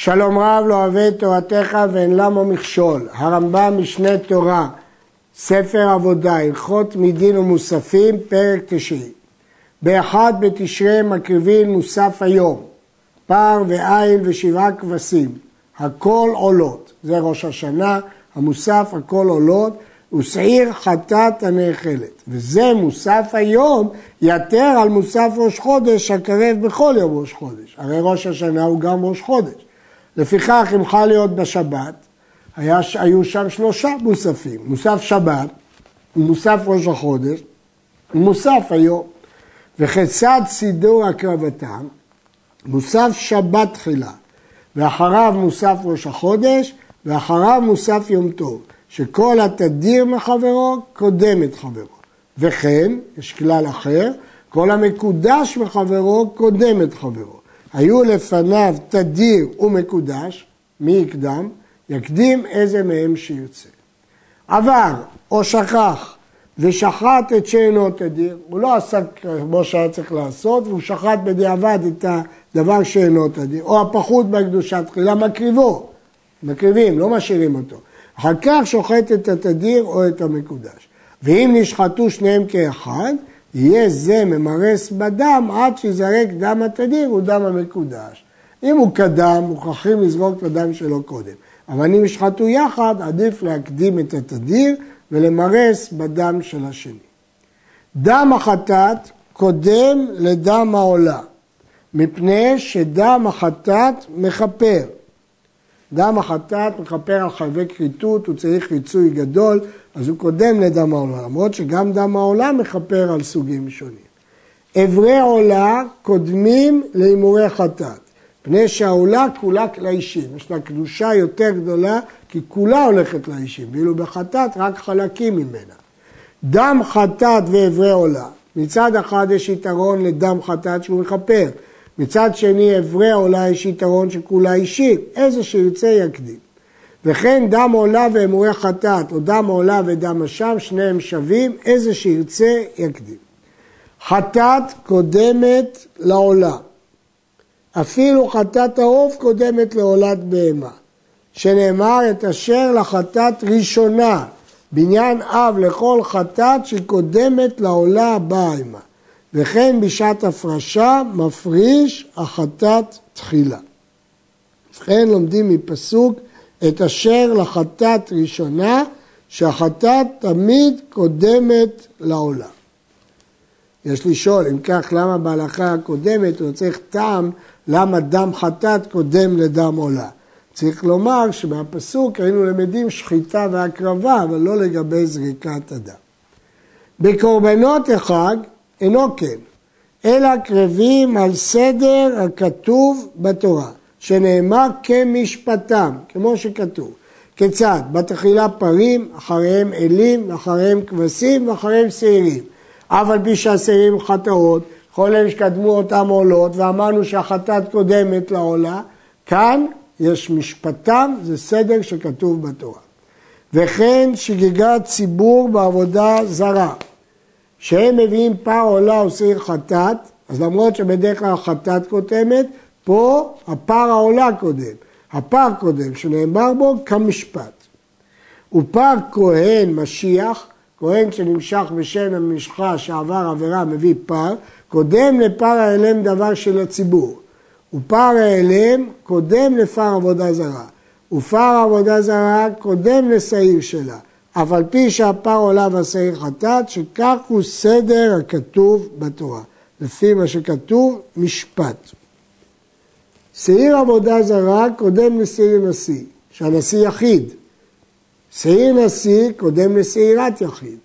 שלום רב לא אוהב את תורתך ואין למה מכשול. הרמב"ם משנה תורה, ספר עבודה, הלכות מדין ומוספים, פרק תשעי. באחד בתשרי מקריבים מוסף היום, פר ועיל ושבעה כבשים, הכל עולות, זה ראש השנה, המוסף הכל עולות, ושעיר חטאת הנאכלת. וזה מוסף היום יתר על מוסף ראש חודש הקרב בכל יום ראש חודש. הרי ראש השנה הוא גם ראש חודש. לפיכך אם חל להיות בשבת, היה, היו שם שלושה מוספים, מוסף שבת, מוסף ראש החודש, מוסף היום. וכיצד סידור הקרבתם? מוסף שבת תחילה, ואחריו מוסף ראש החודש, ואחריו מוסף יום טוב, שכל התדיר מחברו קודם את חברו. וכן, יש כלל אחר, כל המקודש מחברו קודם את חברו. היו לפניו תדיר ומקודש, מי יקדם? יקדים איזה מהם שירצה. עבר או שכח ושחט את שאינו תדיר, הוא לא עשה כמו שהיה צריך לעשות והוא שחט בדיעבד את הדבר שאינו תדיר, או הפחות בקדושה תחילה מקריבו, מקריבים, לא משאירים אותו. אחר כך שוחט את התדיר או את המקודש. ואם נשחטו שניהם כאחד, יהיה זה ממרס בדם עד שיזרק דם התדיר הוא דם המקודש. אם הוא קדם, מוכרחים לזרוק את הדם שלו קודם. אבל אם ישחטו יחד, עדיף להקדים את התדיר ולמרס בדם של השני. דם החטאת קודם לדם העולה, מפני שדם החטאת מכפר. דם החטאת מכפר על חייבי כריתות, הוא צריך ריצוי גדול, אז הוא קודם לדם העולה, למרות שגם דם העולה מכפר על סוגים שונים. אברי עולה קודמים להימורי חטאת, פני שהעולה כולה לאישים, יש לה קדושה יותר גדולה כי כולה הולכת לאישים, ואילו בחטאת רק חלקים ממנה. דם חטאת ואברי עולה, מצד אחד יש יתרון לדם חטאת שהוא מכפר, מצד שני אברי העולה יש יתרון שכולה אישי, איזה שירצה יקדים. וכן דם עולה ואמורי חטאת, או דם עולה ודם אשם, שניהם שווים, איזה שירצה יקדים. חטאת קודמת לעולה. אפילו חטאת העוף קודמת לעולת בהמה. שנאמר את אשר לחטאת ראשונה, בניין אב לכל חטאת שקודמת לעולה הבאה עמה. וכן בשעת הפרשה מפריש החטאת תחילה. וכן לומדים מפסוק את אשר לחטאת ראשונה, שהחטאת תמיד קודמת לעולה. יש לשאול, אם כך, למה בהלכה הקודמת הוא צריך טעם למה דם חטאת קודם לדם עולה. צריך לומר שבפסוק היינו למדים שחיטה והקרבה, אבל לא לגבי זריקת הדם. בקורבנות החג אינו כן, אלא קרבים על סדר הכתוב בתורה. שנאמר כמשפטם, כמו שכתוב. כיצד? בתחילה פרים, אחריהם אלים, אחריהם כבשים ואחריהם שעירים. אף על פי שהשעירים חטאות, כל אלה שקדמו אותם עולות, ואמרנו שהחטאת קודמת לעולה, כאן יש משפטם, זה סדר שכתוב בתורה. וכן שגיגת ציבור בעבודה זרה, שהם מביאים פר עולה או שעיר חטאת, אז למרות שבדרך כלל חטאת קודמת, פה הפר העולה קודם, הפר קודם שנאמר בו כמשפט. ופר כהן משיח, כהן שנמשך בשן המשחה שעבר עבירה מביא פר, קודם לפר ההלם דבר של הציבור. ופר ההלם קודם לפר עבודה זרה. ופר עבודה זרה קודם לשעיר שלה. אף על פי שהפר עולה והשעיר חטאת, שכך הוא סדר הכתוב בתורה. לפי מה שכתוב, משפט. שעיר עבודה זרה קודם לשעיר נשיא, שהנשיא יחיד. שעיר נשיא קודם לשעירת יחיד.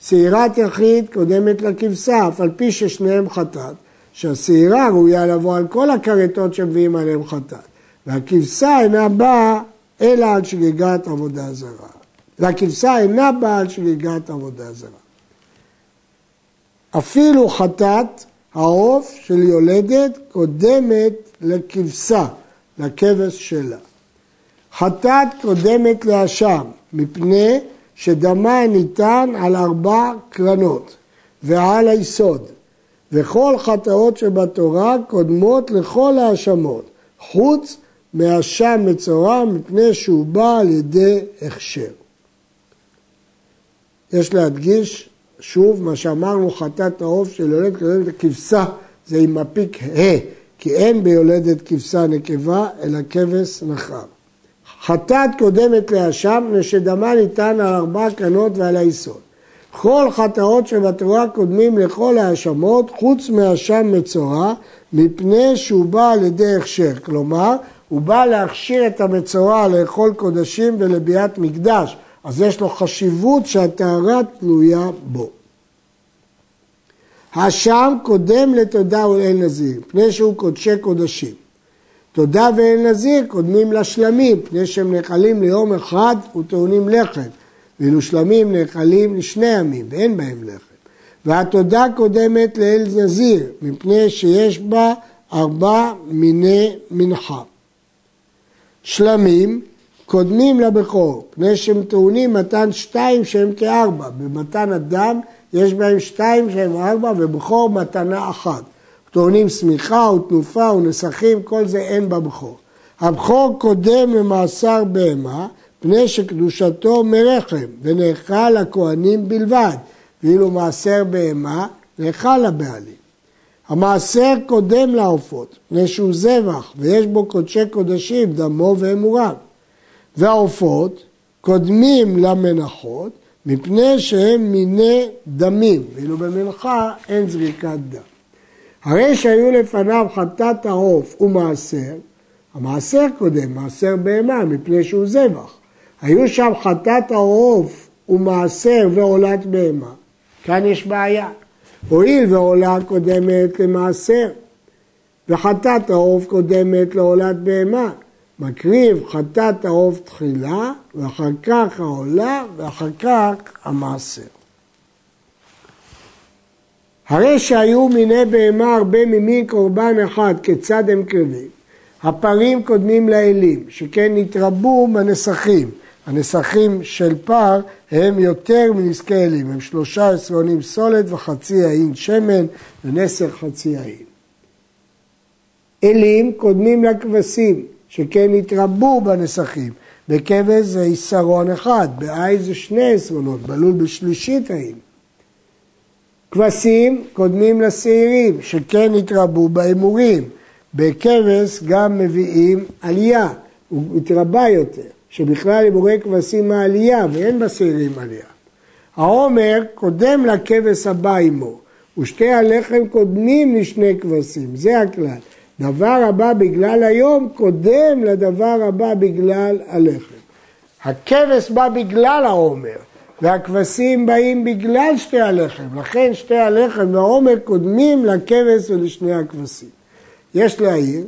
שעירת יחיד קודמת לכבשה, אף על פי ששניהם חטאת, שהשעירה ראויה לבוא על כל הכרתות שמביאים עליהם חטאת. והכבשה אינה באה אלא על שגיגת עבודה זרה. והכבשה אינה באה על שגיגת עבודה זרה. אפילו חטאת העוף של יולדת קודמת לכבשה, לכבש שלה. חטאת קודמת לאשם, מפני שדמה ניתן על ארבע קרנות ועל היסוד, וכל חטאות שבתורה קודמות לכל האשמות, חוץ מהשם מצורע מפני שהוא בא על ידי הכשר. יש להדגיש שוב מה שאמרנו חטאת העוף של יולדת יולדת הכבשה זה עם מפיק ה' כי אין ביולדת כבשה נקבה אלא כבש נחר. חטאת קודמת לאשם מפני שדמה ניתן על ארבע קרנות ועל היסוד. כל חטאות שבתורה קודמים לכל האשמות חוץ מאשם מצורע מפני שהוא בא על ידי הכשר. כלומר, הוא בא להכשיר את המצורע לאכול קודשים ולביאת מקדש, אז יש לו חשיבות שהטהרה תלויה בו. האשם קודם לתודה ולאל נזיר, פני שהוא קודשי קודשים. תודה ואל נזיר קודמים לשלמים, פני שהם נאכלים ליום אחד וטעונים לחם, ואילו שלמים נאכלים לשני ימים ואין בהם לחם. והתודה קודמת לאל נזיר, מפני שיש בה ארבע מיני מנחה. שלמים קודמים לבכור, פני שהם טעונים מתן שתיים שהם כארבע, במתן אדם יש בהם שתיים שהם ארבע ובכור מתנה אחת. טעונים שמיכה ותנופה ונסכים, כל זה אין בבכור. הבכור קודם למאסר בהמה, פני שקדושתו מרחם, ונאכל לכהנים בלבד, ואילו מעשר בהמה, נאכל לבעלים. המעשר קודם לעופות, פני שהוא זבח, ויש בו קודשי קודשים, דמו ואמוריו. והעופות קודמים למנחות, מפני שהם מיני דמים, ואילו במנחה אין זריקת דם. הרי שהיו לפניו חטאת העוף ומעשר, המעשר קודם, מעשר בהמה, מפני שהוא זבח. היו שם חטאת העוף ומעשר ועולת בהמה, כאן יש בעיה. הואיל ועולה קודמת למעשר, וחטאת העוף קודמת לעולת בהמה, מקריב חטאת העוף תחילה, ואחר כך העולה, ואחר כך המעשר. הרי שהיו מיני בהמה הרבה ממין קורבן אחד, כיצד הם קרבים? הפרים קודמים לאלים, שכן נתרבו בנסכים. הנסכים של פר הם יותר מנזקי אלים, הם שלושה עשרונים סולת וחצי האין שמן ונסר חצי האין. אלים קודמים לכבשים, שכן התרבו בנסכים. בכבש זה עשרון אחד, בעי זה שני עשרונות, בלול בשלישית האין. כבשים קודמים לשעירים, שכן התרבו בהימורים. בכבש גם מביאים עלייה, הוא התרבה יותר, שבכלל הימורי כבשים מהעלייה ואין בשעירים עלייה. העומר קודם לכבש הבא עמו, ושתי הלחם קודמים לשני כבשים, זה הכלל. דבר הבא בגלל היום קודם לדבר הבא בגלל הלחם. הכבש בא בגלל העומר, והכבשים באים בגלל שתי הלחם, לכן שתי הלחם והעומר קודמים לכבש ולשני הכבשים. יש להעיר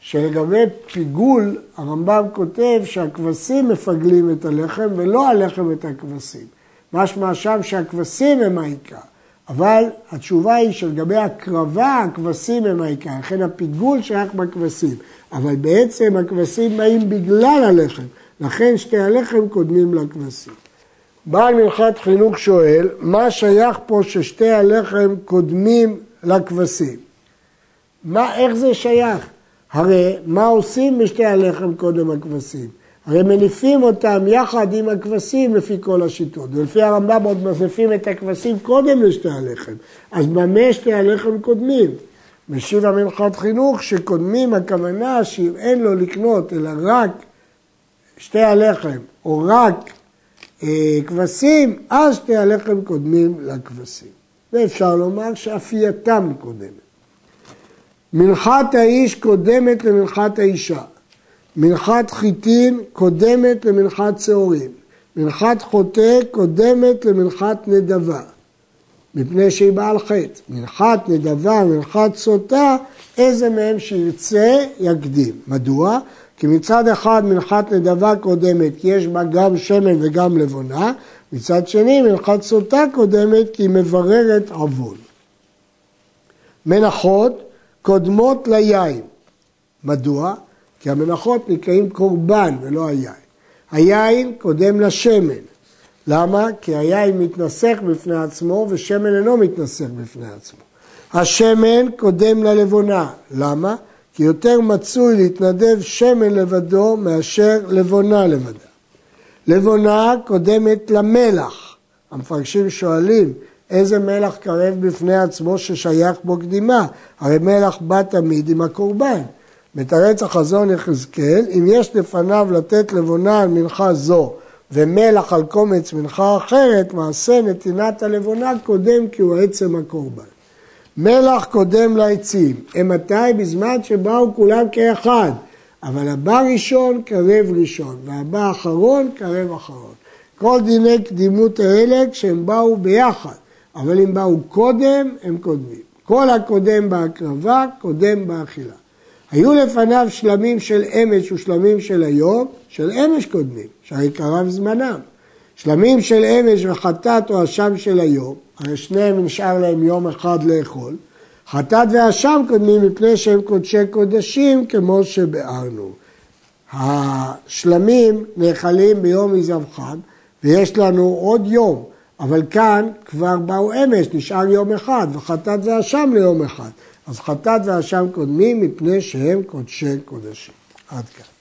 שלגבי פיגול, הרמב"ם כותב שהכבשים מפגלים את הלחם ולא הלחם את הכבשים. משמע שם שהכבשים הם העיקר. אבל התשובה היא שלגבי הקרבה, הכבשים הם העיקר, לכן הפיגול שייך בכבשים. אבל בעצם הכבשים באים בגלל הלחם, לכן שתי הלחם קודמים לכבשים. בעל מלכת חינוך שואל, מה שייך פה ששתי הלחם קודמים לכבשים? מה, איך זה שייך? הרי מה עושים בשתי הלחם קודם הכבשים? הרי מניפים אותם יחד עם הכבשים לפי כל השיטות, ולפי הרמב"ם עוד מניפים את הכבשים קודם לשתי הלחם, אז במה שתי הלחם קודמים? משיב המנחת חינוך שקודמים הכוונה שאם אין לו לקנות אלא רק שתי הלחם או רק אה, כבשים, אז שתי הלחם קודמים לכבשים. ואפשר לומר שאפייתם קודמת. מנחת האיש קודמת למנחת האישה. מנחת חיטין קודמת למנחת שעורים. מנחת חוטא קודמת למנחת נדבה, מפני שהיא בעל חטא. מנחת נדבה, מנחת סוטה, איזה מהם שירצה יקדים. מדוע? כי מצד אחד מנחת נדבה קודמת, כי יש בה גם שמן וגם לבונה, מצד שני מנחת סוטה קודמת, כי היא מבררת עוון. מנחות קודמות ליין. מדוע? כי המנחות נקראים קורבן ולא היין. היין קודם לשמן. למה? כי היין מתנסך בפני עצמו ושמן אינו מתנסך בפני עצמו. השמן קודם ללבונה. למה? כי יותר מצוי להתנדב שמן לבדו מאשר לבונה לבדה. לבונה קודמת למלח. המפרשים שואלים, איזה מלח קרב בפני עצמו ששייך בו קדימה? הרי מלח בא תמיד עם הקורבן. מתרץ החזון יחזקאל, אם יש לפניו לתת לבונה על מנחה זו ומלח על קומץ מנחה אחרת, מעשה נתינת הלבונה קודם כי הוא עצם הקורבן. מלח קודם לעצים, אימתי? בזמן שבאו כולם כאחד, אבל הבא ראשון קרב ראשון, והבא אחרון קרב אחרון. כל דיני קדימות האלה כשהם באו ביחד, אבל אם באו קודם, הם קודמים. כל הקודם בהקרבה, קודם באכילה. היו לפניו שלמים של אמש ושלמים של היום, של אמש קודמים, שהרי קרב זמנם. שלמים של אמש וחטאת או אשם של היום, הרי שניהם נשאר להם יום אחד לאכול. חטאת ואשם קודמים מפני שהם קודשי קודשים כמו שביארנו. השלמים נאכלים ביום מזבחן ויש לנו עוד יום, אבל כאן כבר באו אמש, נשאר יום אחד, וחטאת ואשם ליום אחד. אז חטאת ואשם קודמים מפני שהם קודשי קודשים. עד כאן.